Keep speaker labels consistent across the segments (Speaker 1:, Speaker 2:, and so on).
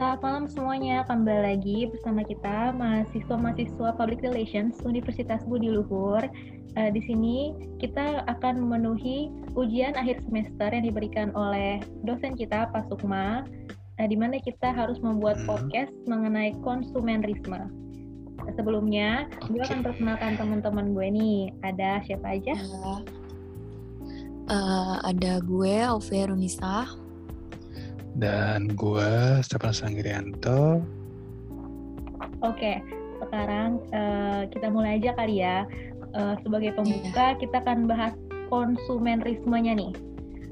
Speaker 1: Selamat malam semuanya, kembali lagi bersama kita mahasiswa-mahasiswa Public Relations Universitas Budi Luhur. Uh, di sini kita akan memenuhi ujian akhir semester yang diberikan oleh dosen kita Pak Sukma, uh, di mana kita harus membuat hmm. podcast mengenai konsumerisme. Sebelumnya, okay. gue akan perkenalkan teman-teman gue nih. Ada siapa aja?
Speaker 2: Uh, ada gue, Alvia Runisa.
Speaker 3: Dan gue, Stefan Sanggirianto.
Speaker 1: Oke, sekarang uh, kita mulai aja kali ya. Uh, sebagai pembuka, yeah. kita akan bahas konsumerismenya nih.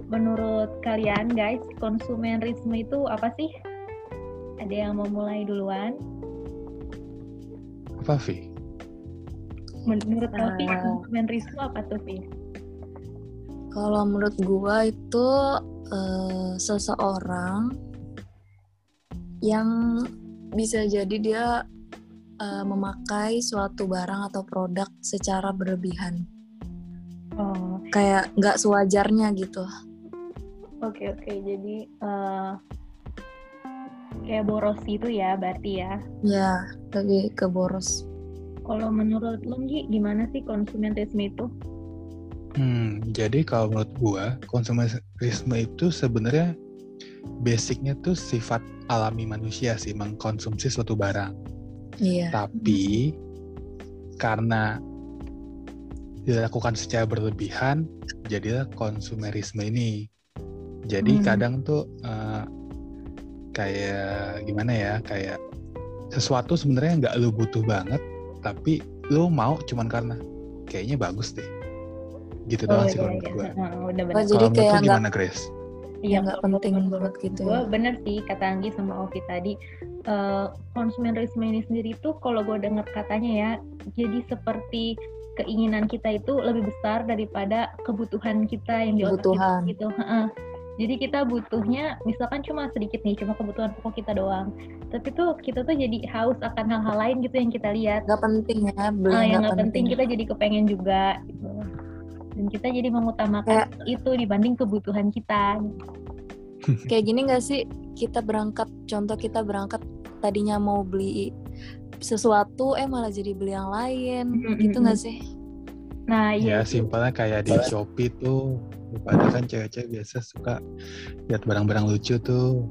Speaker 1: Menurut kalian guys, konsumerisme itu apa sih? Ada yang mau mulai duluan?
Speaker 3: Apa, Vi?
Speaker 1: Menurut uh, konsumerisme apa tuh, Vi?
Speaker 2: Kalau menurut gua itu uh, seseorang yang bisa jadi dia uh, memakai suatu barang atau produk secara berlebihan. Oh. Kayak nggak sewajarnya gitu.
Speaker 1: Oke okay, oke, okay. jadi uh, kayak boros gitu ya, berarti ya?
Speaker 2: Ya, lebih ke boros.
Speaker 1: Kalau menurut lo gimana sih konsumerisme itu?
Speaker 3: Hmm, jadi kalau menurut gua konsumerisme itu sebenarnya basicnya tuh sifat alami manusia sih mengkonsumsi suatu barang.
Speaker 2: Iya.
Speaker 3: Tapi karena dilakukan secara berlebihan, jadilah konsumerisme ini. Jadi hmm. kadang tuh uh, kayak gimana ya, kayak sesuatu sebenarnya nggak lu butuh banget, tapi lu mau cuman karena kayaknya bagus deh gitu oh, doang sih kalau menurut gue.
Speaker 2: Oh, jadi kayak
Speaker 3: gimana Grace?
Speaker 2: Iya nggak penting banget gitu.
Speaker 1: Gue bener sih kata Anggi sama Ovi tadi. Uh, konsumerisme ini sendiri tuh kalau gue dengar katanya ya, jadi seperti keinginan kita itu lebih besar daripada kebutuhan kita yang di
Speaker 2: kebutuhan.
Speaker 1: kita gitu. Jadi kita butuhnya misalkan cuma sedikit nih, cuma kebutuhan pokok kita doang. Tapi tuh kita tuh jadi haus akan hal-hal lain gitu yang kita lihat.
Speaker 2: Gak penting ya, beli
Speaker 1: uh, yang gak penting. penting kita jadi kepengen juga. Gitu dan kita jadi mengutamakan kayak, itu dibanding kebutuhan kita.
Speaker 2: Kayak gini gak sih? Kita berangkat contoh kita berangkat tadinya mau beli sesuatu eh malah jadi beli yang lain. Mm-hmm. gitu gak sih?
Speaker 1: Nah
Speaker 3: ya, ya simpelnya kayak di shopee tuh pada kan cewek-cewek biasa suka lihat barang-barang lucu tuh.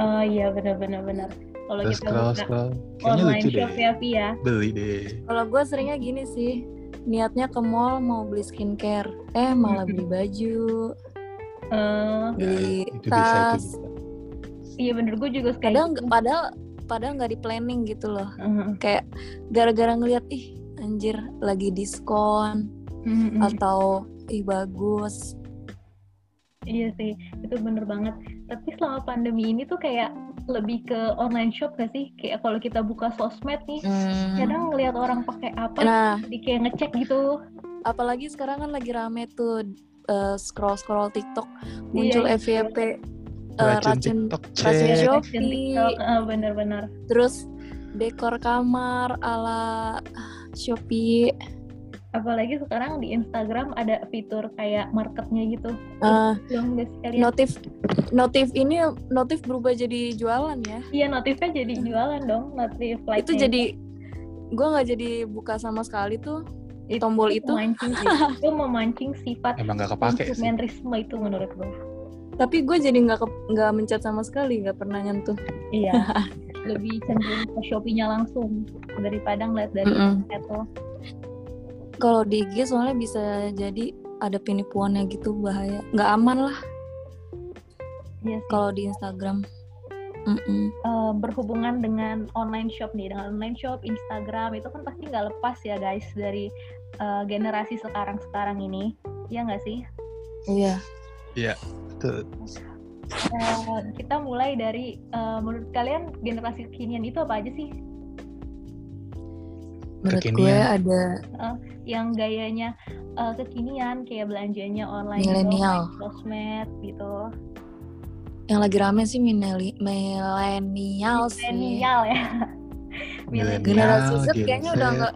Speaker 1: Oh iya benar-benar benar
Speaker 3: kalau kita scroll, scroll.
Speaker 1: online shop ya
Speaker 3: ya beli deh.
Speaker 2: Kalau gue seringnya gini sih niatnya ke mall mau beli skincare eh malah beli baju uh, beli ya, tas
Speaker 1: iya bener gue juga
Speaker 2: padahal gitu. padahal padahal nggak di planning gitu loh uh-huh. kayak gara-gara ngeliat ih anjir lagi diskon uh-huh. atau ih bagus
Speaker 1: Iya sih, itu bener banget. Tapi selama pandemi ini tuh kayak lebih ke online shop gak sih? Kayak kalau kita buka sosmed nih, hmm. kadang ngelihat orang pakai apa, nah, jadi kayak ngecek gitu.
Speaker 2: Apalagi sekarang kan lagi rame tuh uh, scroll scroll TikTok muncul iya, FYP uh, racun racun Shopee,
Speaker 1: uh, bener-bener.
Speaker 2: Terus dekor kamar ala Shopee
Speaker 1: apalagi sekarang di Instagram ada fitur kayak marketnya gitu.
Speaker 2: Uh, notif notif ini notif berubah jadi jualan ya?
Speaker 1: Iya notifnya jadi jualan dong notif like
Speaker 2: itu jadi gue nggak jadi buka sama sekali tuh itu tombol itu.
Speaker 1: memancing itu memancing sifat
Speaker 3: emang gak kepake
Speaker 1: konsumerisme itu menurut gue
Speaker 2: tapi gue jadi nggak nggak mencet sama sekali nggak pernah nyentuh.
Speaker 1: Iya. Lebih cenderung ke shopee-nya langsung daripada ngeliat dari mm -mm
Speaker 2: kalau di IG soalnya bisa jadi ada penipuannya gitu bahaya. Nggak aman lah.
Speaker 1: Yes, iya
Speaker 2: kalau di Instagram.
Speaker 1: Mm -mm. Uh, berhubungan dengan online shop nih. Dengan online shop Instagram itu kan pasti nggak lepas ya guys dari uh, generasi sekarang sekarang ini. Ya nggak sih?
Speaker 2: Iya.
Speaker 3: Iya betul.
Speaker 1: Uh, kita mulai dari uh, menurut kalian generasi kekinian itu apa aja sih?
Speaker 2: Menurut kekinian. gue ada
Speaker 1: uh, yang gayanya uh, kekinian kayak belanjanya online
Speaker 2: milenial
Speaker 1: sosmed gitu.
Speaker 2: Yang lagi rame sih milenial
Speaker 1: sih. Milenial ya.
Speaker 2: Generasi Z kayaknya udah nggak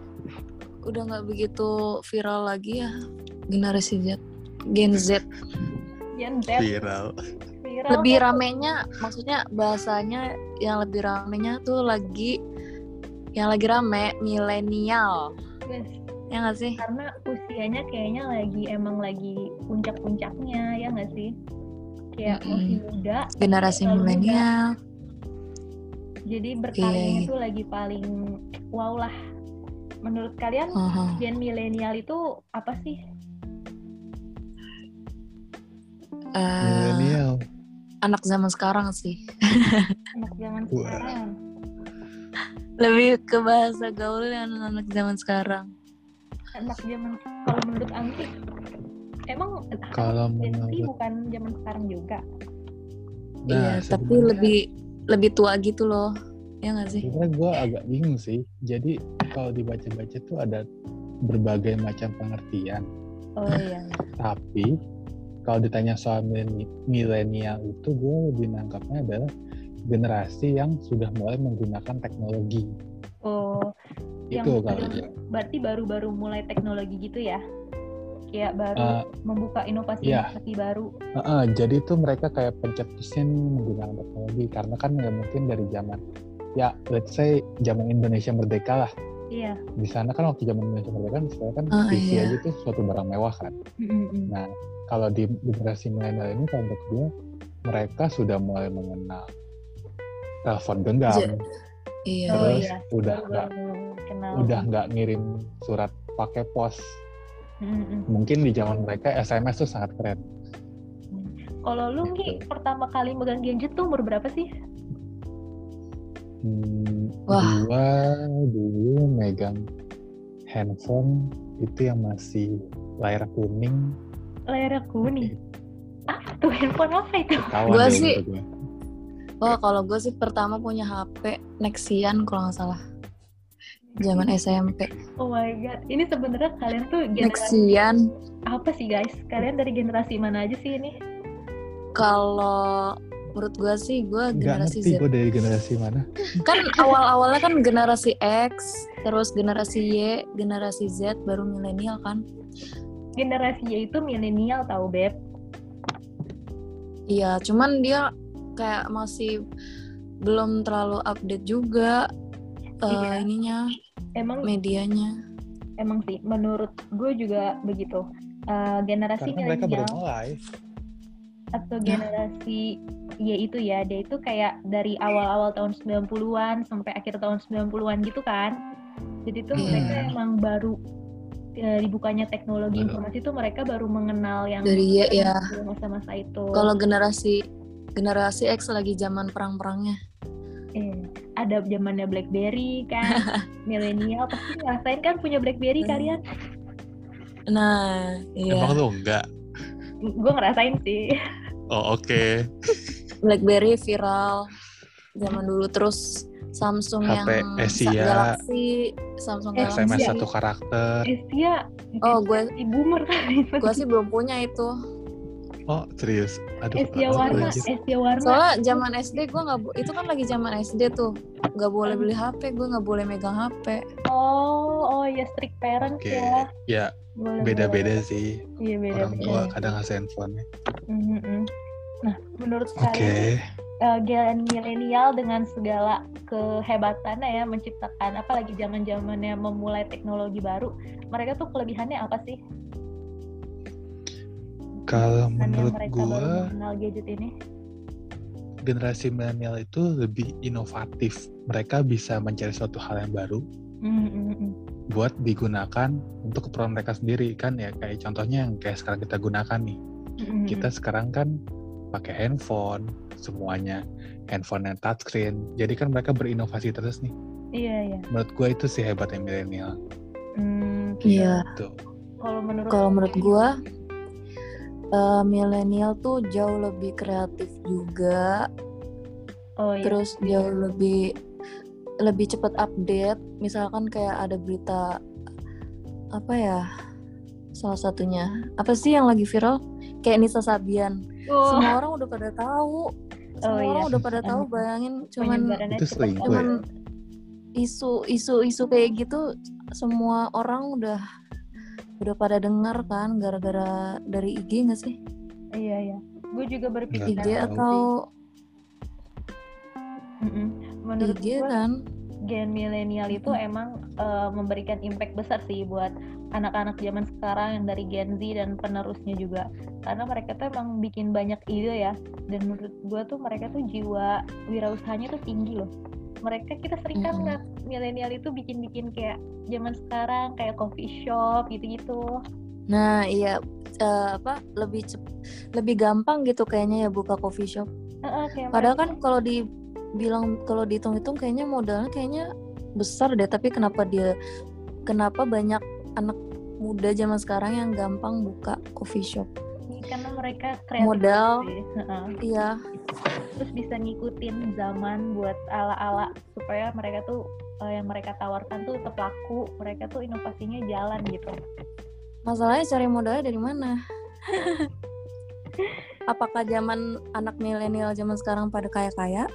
Speaker 2: udah nggak begitu viral lagi ya. Generasi Z. Gen Z.
Speaker 1: Gen Z.
Speaker 3: Viral.
Speaker 1: Viral
Speaker 2: lebih
Speaker 1: kan?
Speaker 2: ramenya maksudnya bahasanya yang lebih ramenya tuh lagi yang lagi rame milenial
Speaker 1: Yes.
Speaker 2: Ya nggak sih?
Speaker 1: Karena usianya kayaknya lagi emang lagi puncak-puncaknya ya nggak sih? Kayak
Speaker 2: Mm-mm.
Speaker 1: masih muda
Speaker 2: generasi milenial.
Speaker 1: Jadi
Speaker 2: Iya,
Speaker 1: berkaryanya
Speaker 2: iya.
Speaker 1: tuh lagi paling wow lah. Menurut kalian
Speaker 2: Aha.
Speaker 1: gen milenial itu apa sih?
Speaker 2: Eh,
Speaker 3: milenial.
Speaker 2: anak zaman sekarang sih.
Speaker 1: Anak zaman sekarang.
Speaker 2: Lebih ke bahasa gaul yang anak zaman sekarang
Speaker 1: anak zaman kalau menurut Angki emang
Speaker 3: Kalau
Speaker 1: Gen Z
Speaker 3: menurut-
Speaker 1: bukan zaman sekarang juga
Speaker 3: Nah,
Speaker 2: iya tapi lebih lebih tua gitu loh ya nggak sih
Speaker 3: Sebenarnya gue agak bingung sih. Jadi kalau dibaca-baca tuh ada berbagai macam pengertian.
Speaker 1: oh iya
Speaker 3: Tapi kalau ditanya soal mileni- milenial itu gue lebih nangkapnya adalah generasi yang sudah mulai menggunakan teknologi.
Speaker 1: oh yang
Speaker 3: Itu kalau
Speaker 1: berarti baru-baru mulai teknologi gitu ya? Kayak baru
Speaker 3: Eh,
Speaker 1: membuka
Speaker 3: iya.
Speaker 1: inovasi-inovasi baru.
Speaker 3: Heeh, jadi tuh mereka kayak pencetusnya nih menggunakan teknologi karena kan nggak mungkin dari zaman ya let's say zaman Indonesia merdeka lah.
Speaker 1: Iya.
Speaker 3: Di sana kan waktu zaman Indonesia merdeka kan istilahnya kan
Speaker 2: Oh,
Speaker 3: TV
Speaker 2: iya.
Speaker 3: aja tuh suatu barang mewah kan.
Speaker 1: Mm-mm.
Speaker 3: nah kalau di generasi milenial ini kalau menurut gue mereka sudah mulai mengenal telepon genggam.
Speaker 2: Ja- iya.
Speaker 1: Oh,
Speaker 3: terus
Speaker 1: iya.
Speaker 3: udah nggak
Speaker 1: kenal
Speaker 3: udah nggak ngirim surat pakai pos
Speaker 1: Mm-mm.
Speaker 3: mungkin di zaman mereka SMS tuh sangat keren
Speaker 1: kalau lu
Speaker 3: Gitu.
Speaker 1: pertama kali megang gadget tuh umur berapa sih
Speaker 3: Hmm,
Speaker 2: Wah.
Speaker 3: gua dulu megang handphone itu yang masih layar kuning.
Speaker 1: layar kuning apa tuh handphone apa itu
Speaker 3: Ketahuan
Speaker 2: Gua sih-
Speaker 3: umur gua.
Speaker 2: Wah kalau gue sih pertama punya HP Nexian kalau nggak salah zaman SMP
Speaker 1: oh my god. Ini sebenarnya kalian tuh generasi
Speaker 2: Nexian.
Speaker 1: apa sih guys? Kalian dari generasi mana aja sih ini?
Speaker 2: Kalau menurut gue sih gue generasi
Speaker 3: ngerti
Speaker 2: Z.
Speaker 3: gue dari generasi mana.
Speaker 2: kan awal-awalnya kan generasi X terus generasi Y generasi Z baru milenial kan?
Speaker 1: Generasi Y itu milenial tahu beb.
Speaker 2: Iya cuman dia kayak masih belum terlalu update juga eh,
Speaker 1: Iya.
Speaker 2: ininya
Speaker 1: emang
Speaker 2: medianya
Speaker 1: emang sih menurut gue juga begitu Eh, generasi
Speaker 3: Karena mereka baru
Speaker 1: milenial
Speaker 3: mulai.
Speaker 1: atau generasi Y itu ya dia itu kayak dari awal-awal tahun 90-an sampai akhir tahun 90-an gitu kan jadi tuh
Speaker 2: Iya.
Speaker 1: mereka emang baru eh, dibukanya teknologi
Speaker 3: Baru.
Speaker 1: informasi itu mereka baru mengenal yang
Speaker 2: dari Y ya
Speaker 1: masa-masa itu
Speaker 2: kalau generasi generasi X lagi zaman perang-perangnya
Speaker 1: Eh, ada zamannya BlackBerry kan milenial pasti ngerasain kan punya BlackBerry
Speaker 2: Hmm.
Speaker 1: kalian
Speaker 2: nah iya
Speaker 3: Emang lu enggak?
Speaker 1: gue ngerasain sih
Speaker 3: Oh oke.
Speaker 2: BlackBerry viral zaman dulu terus Samsung
Speaker 3: HP
Speaker 2: yang
Speaker 3: Asia.
Speaker 2: Galaxy Samsung
Speaker 1: Eh,
Speaker 2: Galaxy
Speaker 3: SMS satu karakter.
Speaker 1: Asia
Speaker 2: Oh, gue-
Speaker 1: si boomer kan
Speaker 2: gua sih belum punya itu
Speaker 3: Oh serius? Aduh. Apa
Speaker 1: warna
Speaker 3: anjir.
Speaker 1: Asia warna
Speaker 2: soalnya zaman SD gua nggak itu kan lagi zaman SD tuh nggak boleh beli HP gua nggak boleh megang HP
Speaker 1: oh oh ya strict parents
Speaker 3: Oke.
Speaker 1: ya
Speaker 3: Ya beda-beda sih.
Speaker 1: iya beda
Speaker 3: Orang tua kadang ngasih handphone.
Speaker 1: Mhm. nah menurut
Speaker 3: Oke.
Speaker 1: kalian eh, gen milenial dengan segala kehebatannya ya menciptakan apalagi zaman zamannya memulai teknologi baru mereka tuh kelebihannya apa sih
Speaker 3: Kalau menurut gua
Speaker 1: gadget ini
Speaker 3: generasi milenial itu lebih inovatif. Mereka bisa mencari suatu hal yang baru
Speaker 1: Mhm, mhm.
Speaker 3: buat digunakan untuk keperluan mereka sendiri kan ya kayak contohnya yang kayak sekarang kita gunakan nih.
Speaker 1: Mhm.
Speaker 3: Kita sekarang kan pakai handphone semuanya handphone yang touchscreen. Jadi kan mereka berinovasi terus nih.
Speaker 1: iya iya
Speaker 3: Menurut gue itu sih hebatnya milenial.
Speaker 1: Hmm,
Speaker 2: iya
Speaker 1: kalau menurut
Speaker 2: kalau menurut gua eh, milenial tuh jauh lebih kreatif juga.
Speaker 1: Oh iya.
Speaker 2: Terus jauh lebih lebih cepat update. Misalkan kayak ada berita apa ya salah satunya. Apa sih yang lagi viral? Kayak Nisa Sabian.
Speaker 1: Oh,
Speaker 2: semua orang udah pada tahu. Semua
Speaker 1: iya.
Speaker 2: orang udah pada tahu bayangin cuman
Speaker 1: banget.
Speaker 2: cuman isu isu isu kayak gitu semua orang udah udah pada dengar kan gara-gara dari IG nggak sih?
Speaker 1: Iya iya. Gue juga berpikir
Speaker 2: IG atau
Speaker 1: Mm-mm. menurut
Speaker 2: IG
Speaker 1: gue
Speaker 2: kan?
Speaker 1: gen milenial itu emang eh, memberikan impact besar sih buat anak-anak zaman sekarang yang dari Gen Z dan penerusnya juga. Karena mereka tuh emang bikin banyak ide ya. Dan menurut gue tuh mereka tuh jiwa wirausahanya tuh tinggi loh mereka kita sering kan ngeliat milenial itu bikin-bikin kayak zaman sekarang kayak coffee shop gitu-gitu.
Speaker 2: Nah iya eh, apa lebih cep lebih gampang gitu kayaknya ya buka coffee shop.
Speaker 1: Kayak
Speaker 2: padahal kan kalau dibilang kalau dihitung-hitung kayaknya modalnya kayaknya besar deh tapi kenapa dia kenapa banyak anak muda zaman sekarang yang gampang buka coffee shop
Speaker 1: karena mereka kreatif
Speaker 2: Modal.
Speaker 1: sih. Heeh.
Speaker 2: iya
Speaker 1: terus bisa ngikutin zaman buat ala-ala supaya mereka tuh eh, yang mereka tawarkan tuh tetap laku mereka tuh inovasinya jalan gitu
Speaker 2: masalahnya cari modalnya dari mana apakah zaman anak milenial zaman sekarang pada kaya-kaya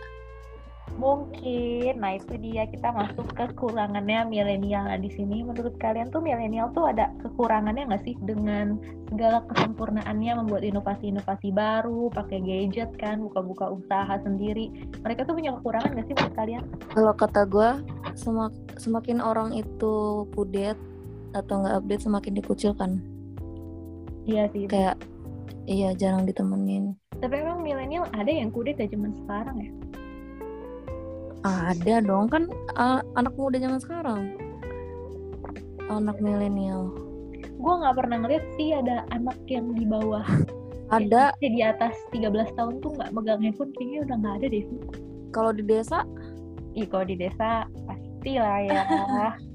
Speaker 1: mungkin. Nah itu dia. Kita masuk ke kekurangannya milenial. Nah, di sini menurut kalian tuh milenial tuh ada kekurangannya nggak sih dengan segala kesempurnaannya membuat inovasi-inovasi baru pakai gadget kan buka-buka usaha sendiri. Mereka tuh punya kekurangan nggak sih buat kalian?
Speaker 2: Kalau kata gue semak, semakin orang itu kudet atau nggak update semakin dikucilkan.
Speaker 1: Iya sih.
Speaker 2: Kayak iya jarang ditemenin.
Speaker 1: Tapi emang milenial ada yang kudet ya zaman sekarang ya
Speaker 2: ada dong kan a- anak muda zaman sekarang. Anak milenial.
Speaker 1: Gue nggak pernah ngeliat sih ada anak yang di bawah.
Speaker 2: Ada.
Speaker 1: Yang di atas 13 tahun tuh nggak megang handphone kayaknya udah nggak ada deh.
Speaker 2: Kalau di desa?
Speaker 1: Ih, kalau di desa pasti lah ya.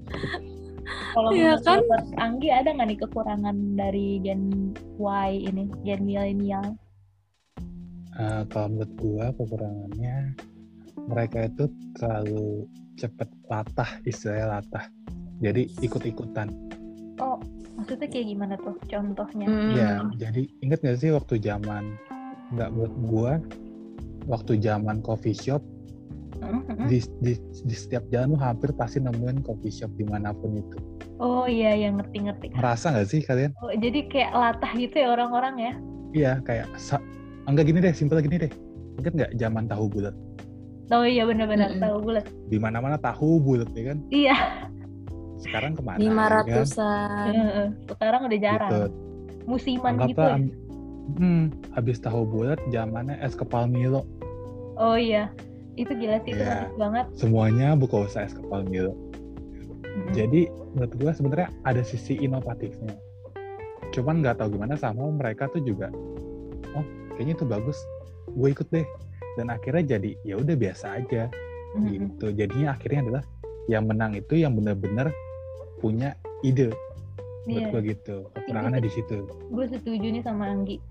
Speaker 1: Kalau
Speaker 2: Iya
Speaker 1: menurut
Speaker 2: kan?
Speaker 1: Anggi ada nggak nih kekurangan dari Gen Y ini Gen milenial?
Speaker 3: Eh, kalau menurut gua kekurangannya mereka itu terlalu cepet latah istilahnya latah. Jadi ikut-ikutan.
Speaker 1: Oh maksudnya kayak gimana tuh contohnya?
Speaker 2: Hmm.
Speaker 3: ya jadi inget gak sih waktu zaman nggak buat gua waktu zaman coffee shop
Speaker 1: Mhm.
Speaker 3: di, di, di setiap jalan lu hampir pasti nemuin coffee shop di mana pun itu.
Speaker 1: Oh iya yang ngerti-ngerti
Speaker 3: merasa nggak sih kalian?
Speaker 1: Oh, jadi kayak latah gitu ya orang-orang ya?
Speaker 3: Iya kayak sa- enggak gini deh simpel gini deh. Inget nggak zaman tahu bulat
Speaker 1: oh iya benar-benar
Speaker 2: Mm-mm.
Speaker 1: tahu bulat
Speaker 3: di mana-mana tahu bulat ya kan
Speaker 1: iya
Speaker 3: sekarang ke mana
Speaker 2: lima
Speaker 3: ya kan?
Speaker 2: ratusan
Speaker 1: Heeh. sekarang udah jarang
Speaker 3: gitu.
Speaker 1: musiman gitu
Speaker 3: Anggaplah
Speaker 1: ya?
Speaker 3: am- hmm, habis tahu bulat zamannya es kepal Milo
Speaker 1: oh iya itu gila sih itu
Speaker 3: Iya.
Speaker 1: bagus banget
Speaker 3: semuanya buka usaha es kepal Milo
Speaker 1: Mm-mm.
Speaker 3: jadi menurut gua sebenarnya ada sisi inovatifnya cuman nggak tahu gimana sama mereka tuh juga oh kayaknya itu bagus gue ikut deh dan akhirnya jadi ya udah biasa aja
Speaker 1: Mm-mm.
Speaker 3: gitu. Jadinya akhirnya adalah yang menang itu yang benar-benar punya ide. Menurut gue gitu. Kekurangannya di situ.
Speaker 1: gue setuju nih sama Anggi.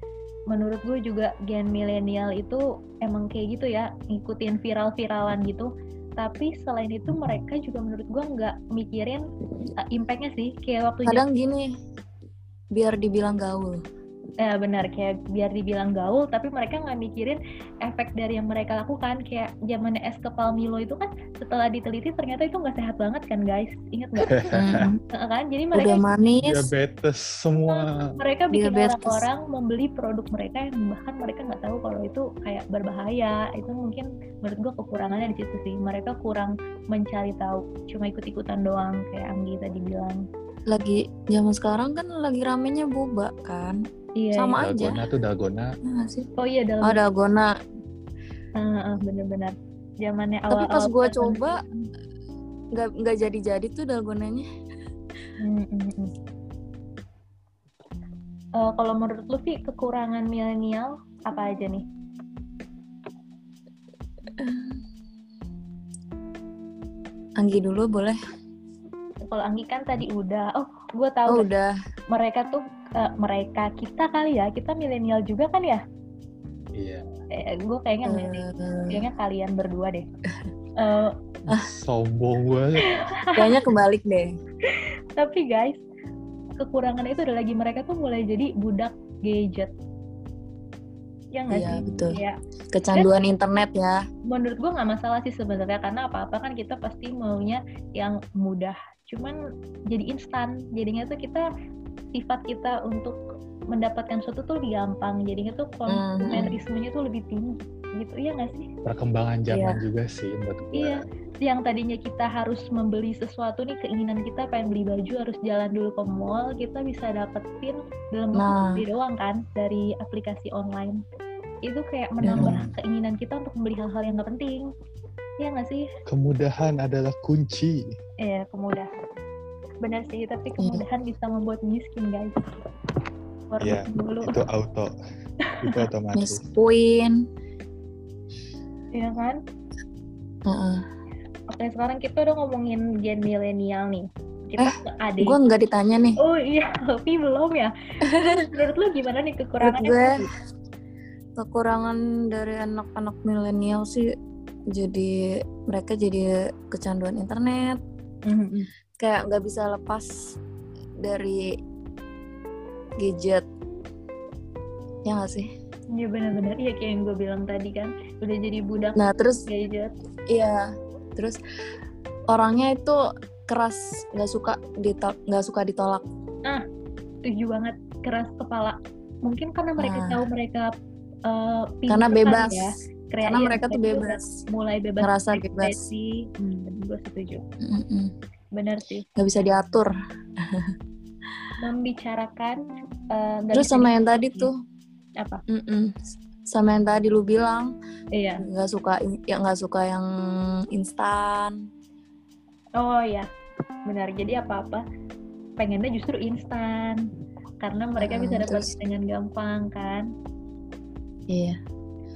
Speaker 1: Menurut gue juga gen milenial itu emang kayak gitu ya ngikutin viral-viralan gitu. Tapi selain itu mereka juga menurut gue nggak mikirin uh, impactnya sih. Kayak waktu
Speaker 2: kadang gini biar dibilang gaul
Speaker 1: ya benar kayak biar dibilang gaul tapi mereka nggak mikirin efek dari yang mereka lakukan. Kayak zamannya es kepal Milo itu kan setelah diteliti ternyata itu nggak sehat banget kan guys? Ingat nggak?
Speaker 2: Hmm,
Speaker 1: kan? Jadi mereka
Speaker 2: udah manis.
Speaker 3: Diabetes semua.
Speaker 1: Mereka bikin
Speaker 2: Diabetes.
Speaker 1: orang-orang membeli produk mereka yang bahkan mereka nggak tahu kalau itu kayak berbahaya. Itu mungkin menurut gua kekurangannya di situ sih. Mereka kurang mencari tahu cuma ikut-ikutan doang kayak Anggi tadi bilang
Speaker 2: lagi zaman sekarang kan lagi ramenya boba kan?
Speaker 1: Iya
Speaker 2: Sama
Speaker 1: iya.
Speaker 2: aja.
Speaker 3: dalgona tuh dalgona.
Speaker 2: Sih?
Speaker 1: Oh iya dalam
Speaker 2: oh dalgona.
Speaker 1: Ah, ah, bener-bener. Zamannya awal
Speaker 2: tapi pas gua coba nggak nggak jadi jadi tuh dalgonanya.
Speaker 1: Hmm, Eh, kalau menurut lu Vi kekurangan milenial apa aja nih?
Speaker 2: Anggi dulu boleh
Speaker 1: kalau Anggi kan tadi udah oh gue tahu
Speaker 2: oh
Speaker 1: dah.
Speaker 2: udah.
Speaker 1: Mereka tuh eh, mereka kita kali ya kita milenial juga kan ya?
Speaker 3: Iya.
Speaker 1: Eh, gue kayaknya
Speaker 2: Eh,
Speaker 1: kayaknya kalian berdua deh. Eh,
Speaker 3: sombong banget.
Speaker 2: Kayaknya kebalik deh.
Speaker 1: Tapi guys kekurangannya itu ada lagi mereka tuh mulai jadi budak gadget ya nggak
Speaker 2: Iya,
Speaker 1: sih?
Speaker 2: betul.
Speaker 1: ya
Speaker 2: kecanduan internet ya.
Speaker 1: Menurut gue nggak masalah sih sebenarnya karena apa-apa kan kita pasti maunya yang mudah. Cuman jadi instan. Jadinya tuh kita sifat kita untuk mendapatkan sesuatu tuh lebih gampang. Jadinya tuh konsumerismenya tuh lebih tinggi. Gitu iya nggak sih?
Speaker 3: Perkembangan zaman juga sih menurut gue
Speaker 1: iya yang tadinya kita harus membeli sesuatu nih keinginan kita pengen beli baju harus jalan dulu ke mall kita bisa dapetin dalam
Speaker 2: Nah.
Speaker 1: waktu doang kan dari aplikasi online itu kayak menambah
Speaker 3: Hmm.
Speaker 1: keinginan kita untuk membeli hal-hal yang nggak penting Iya nggak sih
Speaker 3: kemudahan adalah kunci
Speaker 1: Iya, kemudahan. Benar sih, tapi kemudahan bisa membuat miskin, guys.
Speaker 3: Iya,
Speaker 1: dulu.
Speaker 3: itu auto itu otomatis
Speaker 2: Queen
Speaker 1: Iya kan?
Speaker 2: Heeh.
Speaker 1: Oke, sekarang kita udah ngomongin gen milenial nih. Kita
Speaker 2: Eh,
Speaker 1: ke adik.
Speaker 2: gue nggak ditanya nih
Speaker 1: Oh iya, tapi belum ya. Menurut lu gimana nih kekurangannya?
Speaker 2: gue kekurangan dari anak-anak milenial sih jadi mereka jadi kecanduan internet
Speaker 1: Mhm.
Speaker 2: kayak nggak bisa lepas dari gadget ya nggak sih
Speaker 1: Iya benar-benar. Iya kayak yang gue bilang tadi kan, udah jadi budak
Speaker 2: nah terus
Speaker 1: gadget.
Speaker 2: iya terus orangnya itu keras nggak suka ditol nggak suka ditolak
Speaker 1: Setuju banget, keras kepala. Mungkin karena mereka
Speaker 2: Nah.
Speaker 1: tahu mereka uh,
Speaker 2: karena
Speaker 1: pintar
Speaker 2: bebas
Speaker 1: ya. Krea-
Speaker 2: karena mereka tuh bebas
Speaker 1: mulai bebas
Speaker 2: Ngerasa bebas.
Speaker 1: berekspresi. Hmm, gue setuju.
Speaker 2: Mm-mm.
Speaker 1: Benar sih.
Speaker 2: nggak bisa diatur
Speaker 1: Membicarakan nggak
Speaker 2: terus sama yang
Speaker 1: di-
Speaker 2: tadi tuh
Speaker 1: apa?
Speaker 2: mm-mm. Sama yang tadi lu bilang
Speaker 1: Iya.
Speaker 2: nggak suka ya nggak suka yang instan
Speaker 1: Oh ya, benar. Jadi apa-apa pengennya justru instan karena mereka
Speaker 2: Hmm,
Speaker 1: bisa dapat
Speaker 2: terus-
Speaker 1: dengan gampang kan.
Speaker 2: iya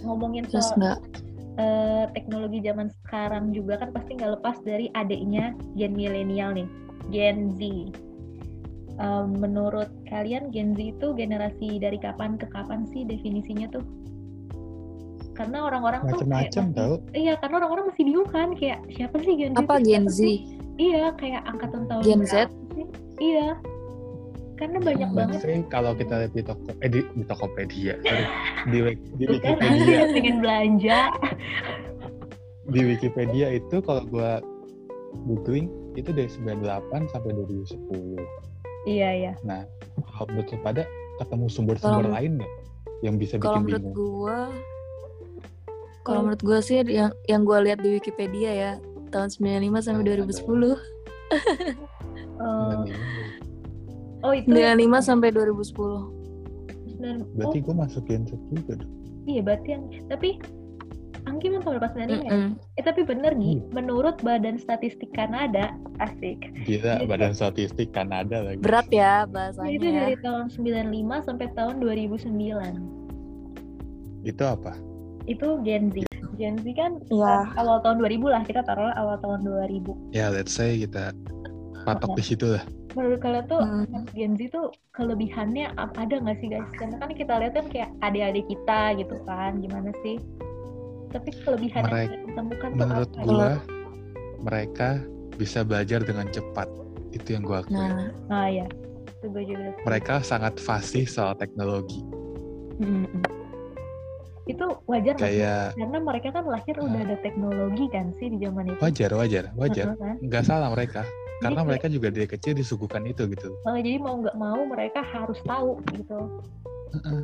Speaker 1: Ngomongin
Speaker 2: terus
Speaker 1: soal eh, teknologi zaman sekarang juga kan pasti nggak lepas dari adiknya gen milenial nih, Gen Z. Menurut kalian Gen Z itu generasi dari kapan ke kapan sih definisinya tuh? Karena orang-orang tuh masih-
Speaker 3: tau
Speaker 1: Iya, karena orang-orang masih bingung kan kayak siapa sih Gen Z?
Speaker 2: apa
Speaker 1: itu
Speaker 2: Gen Z
Speaker 1: sih? Iya, kayak angkatan tahun
Speaker 2: Gen Z?
Speaker 1: sih? Iya. Karena banyak
Speaker 2: Hmm.
Speaker 1: banget
Speaker 3: Maksudnya kalau kita lihat di toko eh di, di Tokopedia sorry, di, di Wikipedia
Speaker 1: pengen belanja.
Speaker 3: di Wikipedia itu kalau gua googling itu dari 98 sampai 2010
Speaker 1: Iya, iya.
Speaker 3: Nah, kalau menurut pada ketemu sumber-sumber lain nggak yang bisa
Speaker 2: kalau
Speaker 3: bikin
Speaker 2: menurut
Speaker 3: bingung?
Speaker 2: gua
Speaker 1: Kalau-
Speaker 2: kalau menurut gua sih yang yang gua lihat di Wikipedia ya tahun 95 sampai
Speaker 3: Aduh.
Speaker 2: 2010
Speaker 1: Eh,
Speaker 3: Dan ini,
Speaker 1: oh itu
Speaker 2: 95 sampai 2010
Speaker 1: sembilan-
Speaker 3: berarti
Speaker 1: oh,
Speaker 3: gue masukin juga dong.
Speaker 1: iya berarti yang tapi Anggi tahun berapa 95 ya?
Speaker 2: Mm-mm.
Speaker 1: Eh tapi bener nih,
Speaker 3: Hmm.
Speaker 1: menurut Badan Statistik Kanada, asik.
Speaker 3: Gila. Badan Statistik Kanada lagi.
Speaker 2: berat ya
Speaker 1: Itu
Speaker 2: bahasanya
Speaker 1: dari tahun 95 sampai tahun 2009.
Speaker 3: Itu apa?
Speaker 1: Itu Gen Z. Gen Z kan eh, awal tahun 2000 lah, kita taruh awal tahun 2000.
Speaker 3: Ya, let's say kita patok di situ lah.
Speaker 1: Menurut kalian tuh
Speaker 2: Hmm.
Speaker 1: Gen Z tuh kelebihannya ada nggak sih guys? Karena kan kita lihat kan kayak adik-adik kita gitu kan, gimana sih? Tapi kelebihan yang
Speaker 3: Mereka-
Speaker 1: kita temukan tuh
Speaker 3: Menurut gua, mereka bisa belajar dengan cepat. Itu yang gua akui.
Speaker 2: nah
Speaker 1: Ah ya, itu gue juga.
Speaker 3: Mereka sangat fasih soal teknologi.
Speaker 1: Mm-mm. Itu wajar?
Speaker 3: Kayak
Speaker 1: Karena mereka kan lahir udah ada teknologi kan sih di zaman itu.
Speaker 3: wajar, wajar, wajar.
Speaker 1: Kan?
Speaker 3: Nggak salah mereka. Karena
Speaker 1: kayak-
Speaker 3: mereka juga dari kecil disuguhkan itu gitu.
Speaker 1: Oh, jadi mau nggak mau mereka harus tahu gitu.
Speaker 3: Heeh.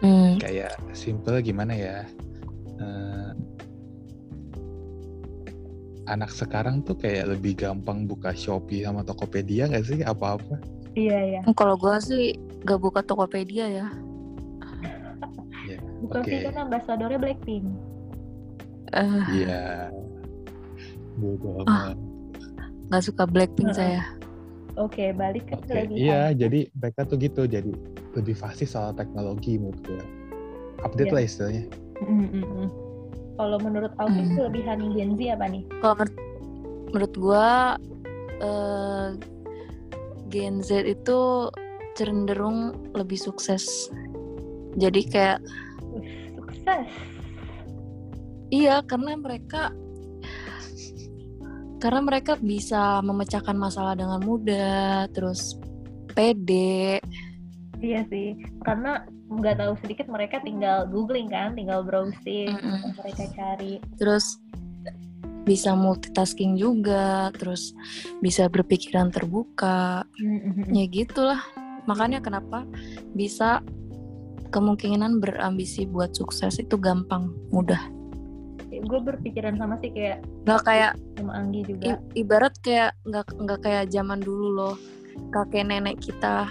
Speaker 2: hmm.
Speaker 3: Kayak simple gimana ya? eh, anak sekarang tuh kayak lebih gampang buka Shopee sama Tokopedia nggak sih apa-apa?
Speaker 1: Iya ya.
Speaker 2: kalau gua sih gak buka Tokopedia Ya,
Speaker 1: Bukan
Speaker 3: Oke.
Speaker 1: sih kan ambasadornya Blackpink.
Speaker 2: Eh,
Speaker 3: Iya. Bodoh
Speaker 2: Ah.
Speaker 3: amat.
Speaker 2: nggak suka Blackpink
Speaker 1: Heeh.
Speaker 2: saya
Speaker 1: Oke, balik ke
Speaker 3: Oke,
Speaker 1: kelebihan.
Speaker 3: iya, jadi mereka tuh gitu, jadi lebih fasih soal teknologi menurut gue. Update
Speaker 1: Iya.
Speaker 3: lah istilahnya.
Speaker 1: Mm-mm-mm. Kalau menurut Alvin
Speaker 2: Hmm.
Speaker 1: kelebihan Gen Z apa nih?
Speaker 2: kalau menurut, menurut gua eh, Gen Z itu cenderung lebih sukses jadi kayak
Speaker 1: sukses.
Speaker 2: iya karena mereka karena mereka bisa memecahkan masalah dengan mudah terus pede
Speaker 1: Iya sih, karena nggak tahu sedikit mereka tinggal googling kan, tinggal browsing,
Speaker 2: Mm-mm.
Speaker 1: mereka cari.
Speaker 2: terus bisa multitasking juga terus bisa berpikiran terbuka
Speaker 1: Mm-mm.
Speaker 2: ya gitulah makanya kenapa bisa kemungkinan berambisi buat sukses itu gampang mudah.
Speaker 1: Gue berpikiran sama sih kayak
Speaker 2: nggak kayak
Speaker 1: sama Anggi juga.
Speaker 2: i- ibarat kayak nggak nggak kayak zaman dulu loh kakek nenek kita.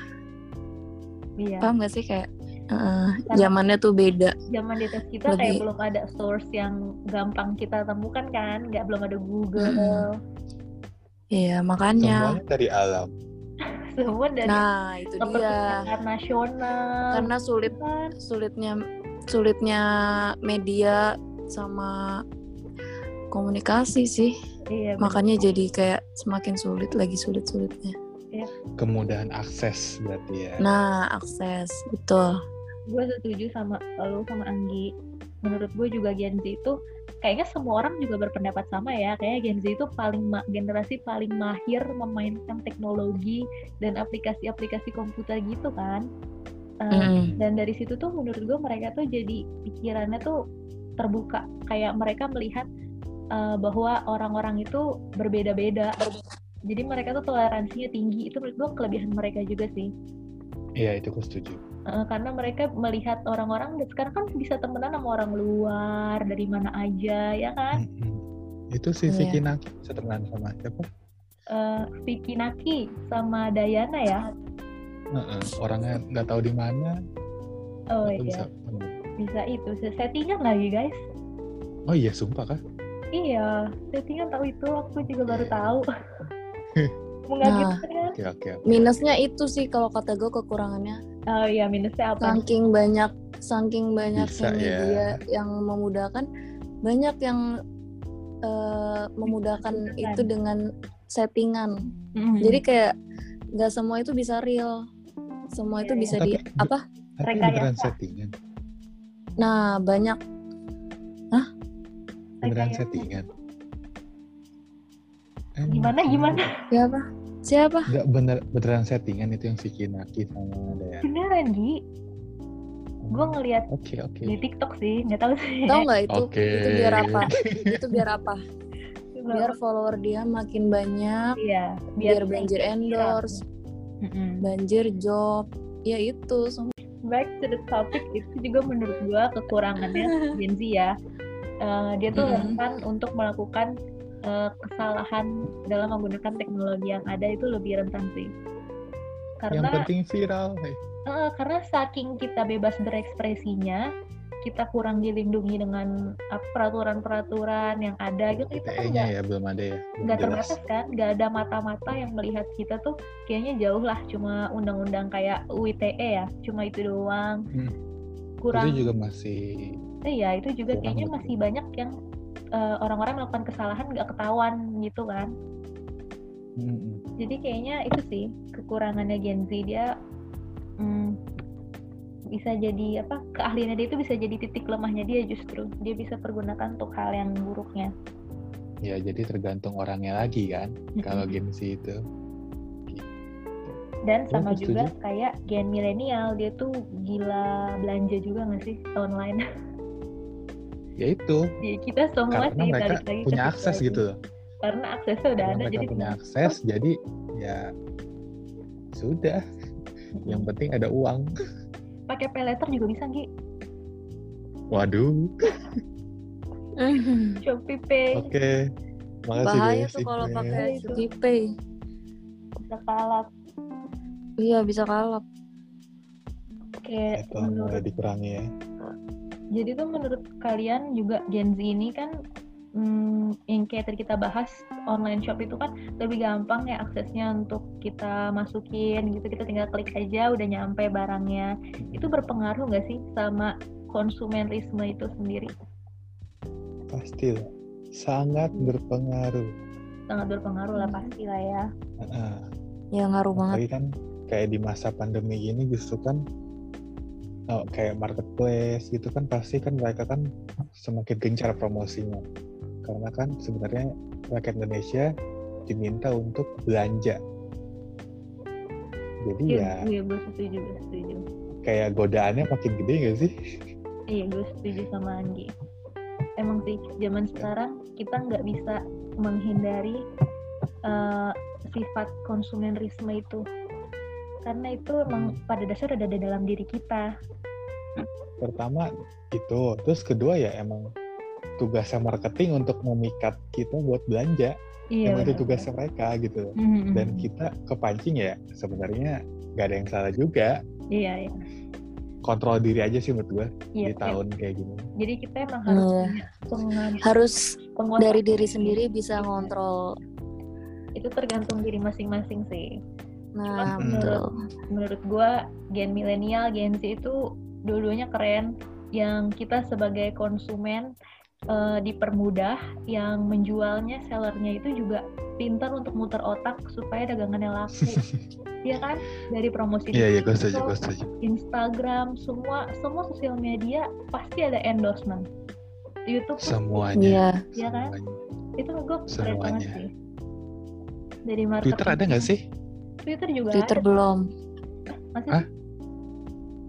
Speaker 1: Iya.
Speaker 2: Paham gak sih kayak eh, zamannya tuh beda.
Speaker 1: Zaman di atas kita kayak
Speaker 2: Lebih-
Speaker 1: belum ada source yang gampang kita temukan kan nggak belum ada Google.
Speaker 2: Iya makanya.
Speaker 3: Semuanya dari alam.
Speaker 1: semua dari
Speaker 2: nah itu dia.
Speaker 1: nasional
Speaker 2: karena sulit
Speaker 1: kan?
Speaker 2: sulitnya sulitnya media sama komunikasi sih.
Speaker 1: Iya
Speaker 2: makanya jadi kayak semakin sulit lagi sulit sulitnya
Speaker 3: Kemudahan akses berarti ya.
Speaker 2: nah akses betul.
Speaker 1: Gue setuju sama lo sama Anggi. Menurut gue juga Gen Z itu kayaknya semua orang juga berpendapat sama ya. Kayak Gen Z itu paling ma- generasi paling mahir memainkan teknologi dan aplikasi-aplikasi komputer gitu kan. Eh,
Speaker 2: Mm-mm.
Speaker 1: dan dari situ tuh menurut gue mereka tuh jadi pikirannya tuh terbuka. Kayak mereka melihat eh, bahwa orang-orang itu berbeda-beda. Jadi mereka tuh toleransinya tinggi. Itu menurut gue kelebihan mereka juga sih.
Speaker 3: Iya itu gue setuju.
Speaker 1: Eh, karena mereka melihat orang-orang dan sekarang kan bisa temenan sama orang luar dari mana aja ya kan
Speaker 3: Mm-mm. Itu si
Speaker 2: Iya.
Speaker 3: Vicky Naki bisa temenan sama siapa?
Speaker 1: Eh, Vicky Naki sama Dayana ya
Speaker 3: Heeh, orangnya nggak tahu di mana,
Speaker 1: oh iya
Speaker 3: bisa.
Speaker 1: bisa itu settingan lagi guys
Speaker 3: Oh iya, sumpah kah?
Speaker 1: iya settingan tahu itu aku juga baru
Speaker 3: Iya.
Speaker 1: tahu mengagetkan kan
Speaker 3: Oke oke. oke.
Speaker 2: minusnya itu sih kalau kata gue kekurangannya
Speaker 1: oh iya minusnya apa
Speaker 2: saking banyak saking banyaknya
Speaker 3: Bisa, ya.
Speaker 2: media yang memudahkan banyak yang eh, memudahkan itu dengan settingan
Speaker 1: Mm.
Speaker 2: jadi kayak nggak semua itu bisa real semua itu
Speaker 1: Iya,
Speaker 2: bisa
Speaker 3: iya.
Speaker 2: di
Speaker 3: Tapi-
Speaker 2: apa
Speaker 3: Tapi
Speaker 1: Rekayasa.
Speaker 3: beneran settingan.
Speaker 2: nah banyak
Speaker 3: Beneran
Speaker 1: Rekayasa.
Speaker 3: settingan.
Speaker 1: Gimana gimana
Speaker 2: siapa siapa
Speaker 3: Nggak bener beneran settingan itu yang Vicky Naki sama Daya.
Speaker 1: beneran Gi gue ngeliat
Speaker 3: Oke oke.
Speaker 1: di TikTok sih nggak tahu sih
Speaker 2: tahu nggak itu
Speaker 3: Oke.
Speaker 2: itu biar apa itu biar apa biar follower dia makin banyak
Speaker 1: iya
Speaker 2: biar banjir endorse
Speaker 1: Mm-mm.
Speaker 2: banjir job ya itu
Speaker 1: back to the topic itu juga menurut gua kekurangannya Gen Z ya Eh, dia tuh
Speaker 2: Mm-mm.
Speaker 1: rentan untuk melakukan eh, kesalahan dalam menggunakan teknologi yang ada itu lebih rentan sih
Speaker 3: Yang
Speaker 1: karena
Speaker 3: penting viral. Hey.
Speaker 1: eh, karena saking kita bebas berekspresinya kita kurang dilindungi dengan peraturan-peraturan yang ada gitu kita kan nggak
Speaker 3: ya belum ada ya.
Speaker 1: Nggak terbatas kan nggak ada mata-mata yang melihat kita tuh kayaknya jauh lah cuma undang-undang kayak UITE ya cuma itu doang
Speaker 3: Hmm.
Speaker 1: kurang
Speaker 3: Itu juga masih
Speaker 1: iya itu juga kayaknya
Speaker 3: betul.
Speaker 1: masih banyak yang eh, orang-orang melakukan kesalahan nggak ketahuan gitu kan
Speaker 3: Mm-mm.
Speaker 1: jadi kayaknya itu sih kekurangannya Gen Z dia hmm, bisa jadi apa keahliannya dia itu bisa jadi titik lemahnya dia justru dia bisa pergunakan untuk hal yang buruknya
Speaker 3: ya jadi tergantung orangnya lagi kan. Kalau Gen Z itu.
Speaker 1: dan
Speaker 3: Oh,
Speaker 1: sama
Speaker 3: aku
Speaker 1: juga
Speaker 3: setuju.
Speaker 1: kayak gen milenial dia tuh gila belanja juga nggak sih online
Speaker 3: Ya itu.
Speaker 1: ya kita semua
Speaker 3: Karena
Speaker 1: sih
Speaker 3: mereka
Speaker 1: lagi
Speaker 3: punya akses
Speaker 1: lagi.
Speaker 3: gitu loh.
Speaker 1: karena aksesnya udah
Speaker 3: Karena
Speaker 1: ada
Speaker 3: mereka
Speaker 1: jadi
Speaker 3: punya akses, jadi ya sudah. Yang penting ada uang.
Speaker 1: pakai pay letter juga bisa Gi
Speaker 3: Waduh.
Speaker 1: Shopee Pay
Speaker 3: Oke. Makasih
Speaker 2: bahaya tuh kalau pakai
Speaker 1: Itu.
Speaker 2: GPay
Speaker 1: bisa kalap
Speaker 2: iya bisa kalap
Speaker 1: kayak menurut
Speaker 3: dikurangi ya.
Speaker 1: Jadi tuh menurut kalian juga Gen Z ini kan hmm, yang kayak tadi kita bahas online shop itu kan lebih gampang ya aksesnya untuk kita masukin gitu kita tinggal klik aja udah nyampe barangnya itu berpengaruh nggak sih sama konsumerisme itu sendiri
Speaker 3: Pasti lah. Sangat berpengaruh.
Speaker 1: sangat berpengaruh lah pasti lah ya
Speaker 3: Heeh.
Speaker 2: ya ngaruh banget
Speaker 3: Apalagi kan kayak di masa pandemi ini justru kan oh, kayak marketplace gitu kan pasti kan mereka kan semakin gencar promosinya. Karena kan sebenarnya rakyat Indonesia diminta untuk belanja. Jadi ya
Speaker 1: iya gue setuju gue setuju.
Speaker 3: kayak godaannya makin gede gak sih?
Speaker 1: Iya gue setuju sama Anggi. Emang sih zaman sekarang kita nggak bisa menghindari eh, sifat konsumerisme itu karena itu emang pada dasar ada di dalam diri kita.
Speaker 3: Pertama itu, terus kedua ya emang tugasnya marketing untuk memikat kita buat belanja.
Speaker 1: Iya.
Speaker 3: emang itu tugasnya mereka gitu.
Speaker 1: Mhm,
Speaker 3: Dan kita kepancing ya sebenarnya nggak ada yang salah juga.
Speaker 1: Iya, iya.
Speaker 3: Kontrol diri aja sih menurut gue
Speaker 1: Iya,
Speaker 3: di
Speaker 1: iya.
Speaker 3: tahun kayak gini.
Speaker 1: Jadi kita emang harus
Speaker 2: Iya.
Speaker 1: punya pengam-
Speaker 2: Harus dari diri
Speaker 1: diri.
Speaker 2: sendiri bisa
Speaker 1: Iya.
Speaker 2: ngontrol.
Speaker 1: Itu tergantung diri masing-masing sih.
Speaker 2: Nah,
Speaker 3: Hmm.
Speaker 2: betul.
Speaker 1: Menurut gua gen milenial, gen Z itu dua-duanya keren. Yang kita sebagai konsumen eh, dipermudah, yang menjualnya sellernya itu juga pintar untuk muter otak supaya dagangannya laku. Iya kan? Dari promosi di
Speaker 3: Iya iya gue setuju
Speaker 1: TikTok,
Speaker 3: gue setuju.
Speaker 1: Instagram, semua semua sosial media pasti ada endorsement. YouTube
Speaker 3: Semuanya.
Speaker 2: Iya.
Speaker 1: Iya kan?
Speaker 3: semuanya.
Speaker 1: itu gue keren banget sih. Dari marketing.
Speaker 3: Twitter ada nggak sih?
Speaker 1: Twitter juga
Speaker 2: Twitter
Speaker 1: ada.
Speaker 2: belum.
Speaker 1: Masih
Speaker 3: Hah?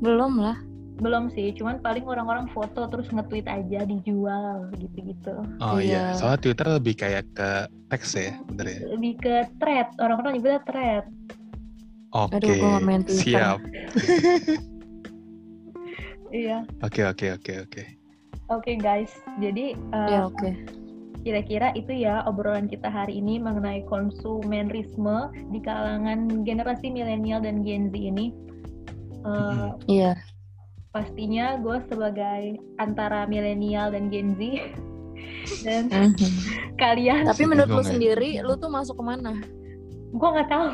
Speaker 2: Belum lah.
Speaker 1: belum sih, cuman paling orang-orang foto terus nge-tweet aja dijual gitu-gitu.
Speaker 3: Oh iya,
Speaker 2: Iya.
Speaker 3: soalnya Twitter lebih kayak ke teks ya, bener ya?
Speaker 1: Lebih ke thread, orang-orang nyebutnya thread.
Speaker 3: Oke,
Speaker 2: Aduh, Twitter.
Speaker 3: siap.
Speaker 1: Iya.
Speaker 3: Oke oke oke oke.
Speaker 1: Oke guys, jadi uh,
Speaker 2: Ya oke.
Speaker 1: Kira-kira itu ya obrolan kita hari ini mengenai konsumerisme di kalangan generasi milenial dan Gen Z ini. Uh,
Speaker 3: Mm-mm.
Speaker 2: Iya.
Speaker 1: pastinya gue sebagai antara milenial dan Gen Z dan
Speaker 2: Mhm.
Speaker 1: kalian
Speaker 2: Tapi menurut lu sendiri, lu tuh masuk ke mana?
Speaker 1: gue nggak tahu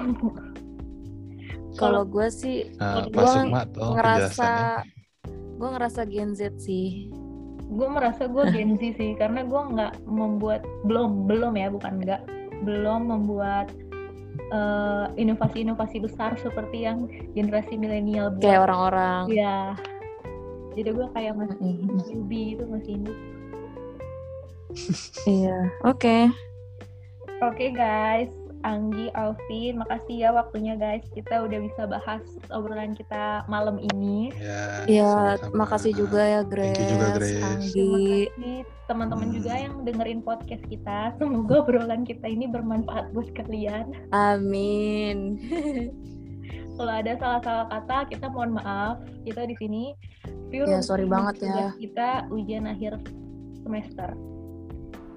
Speaker 2: Kalau gue sih
Speaker 1: Gua
Speaker 3: Pak Sukma tolong
Speaker 2: ngerasa, gue ngerasa Gen Z sih.
Speaker 1: Gue merasa gue Gen Z sih karena gue nggak membuat belum belum ya bukan nggak belum membuat eh, inovasi-inovasi besar seperti yang generasi milenial buat
Speaker 2: Kayak orang-orang.
Speaker 1: ya jadi gue kayak masih
Speaker 2: Mhm.
Speaker 1: newbie itu masih hidup
Speaker 2: Iya. Oke.
Speaker 1: oke guys Anggi, Alvin, makasih ya waktunya guys. Kita udah bisa bahas obrolan kita malam ini.
Speaker 3: Ya,
Speaker 2: Ya,
Speaker 3: sama-sama.
Speaker 2: makasih juga ya Grace,
Speaker 3: Thank you juga, Grace.
Speaker 1: Terima
Speaker 2: Anggi.
Speaker 1: kasih teman-teman
Speaker 3: Hmm.
Speaker 1: juga yang dengerin podcast kita. Semoga obrolan kita ini bermanfaat buat kalian.
Speaker 2: Amin.
Speaker 1: Kalau ada salah-salah kata, kita mohon maaf. Kita di sini pure
Speaker 2: Ya, sorry banget ya.
Speaker 1: Kita ujian akhir semester.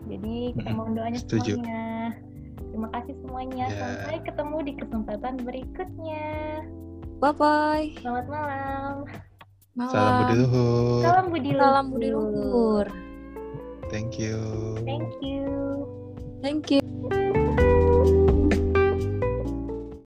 Speaker 1: Jadi kita
Speaker 3: Mm-mm,
Speaker 1: mohon doanya
Speaker 3: setuju.
Speaker 1: semuanya. Terima kasih semuanya.
Speaker 3: Ya.
Speaker 1: Sampai ketemu di kesempatan berikutnya.
Speaker 2: Bye bye.
Speaker 1: Selamat malam.
Speaker 2: Malam.
Speaker 3: Salam budi luhur.
Speaker 1: Salam budi luhur.
Speaker 2: Salam budi luhur.
Speaker 3: Thank you.
Speaker 1: Thank you.
Speaker 2: Thank you.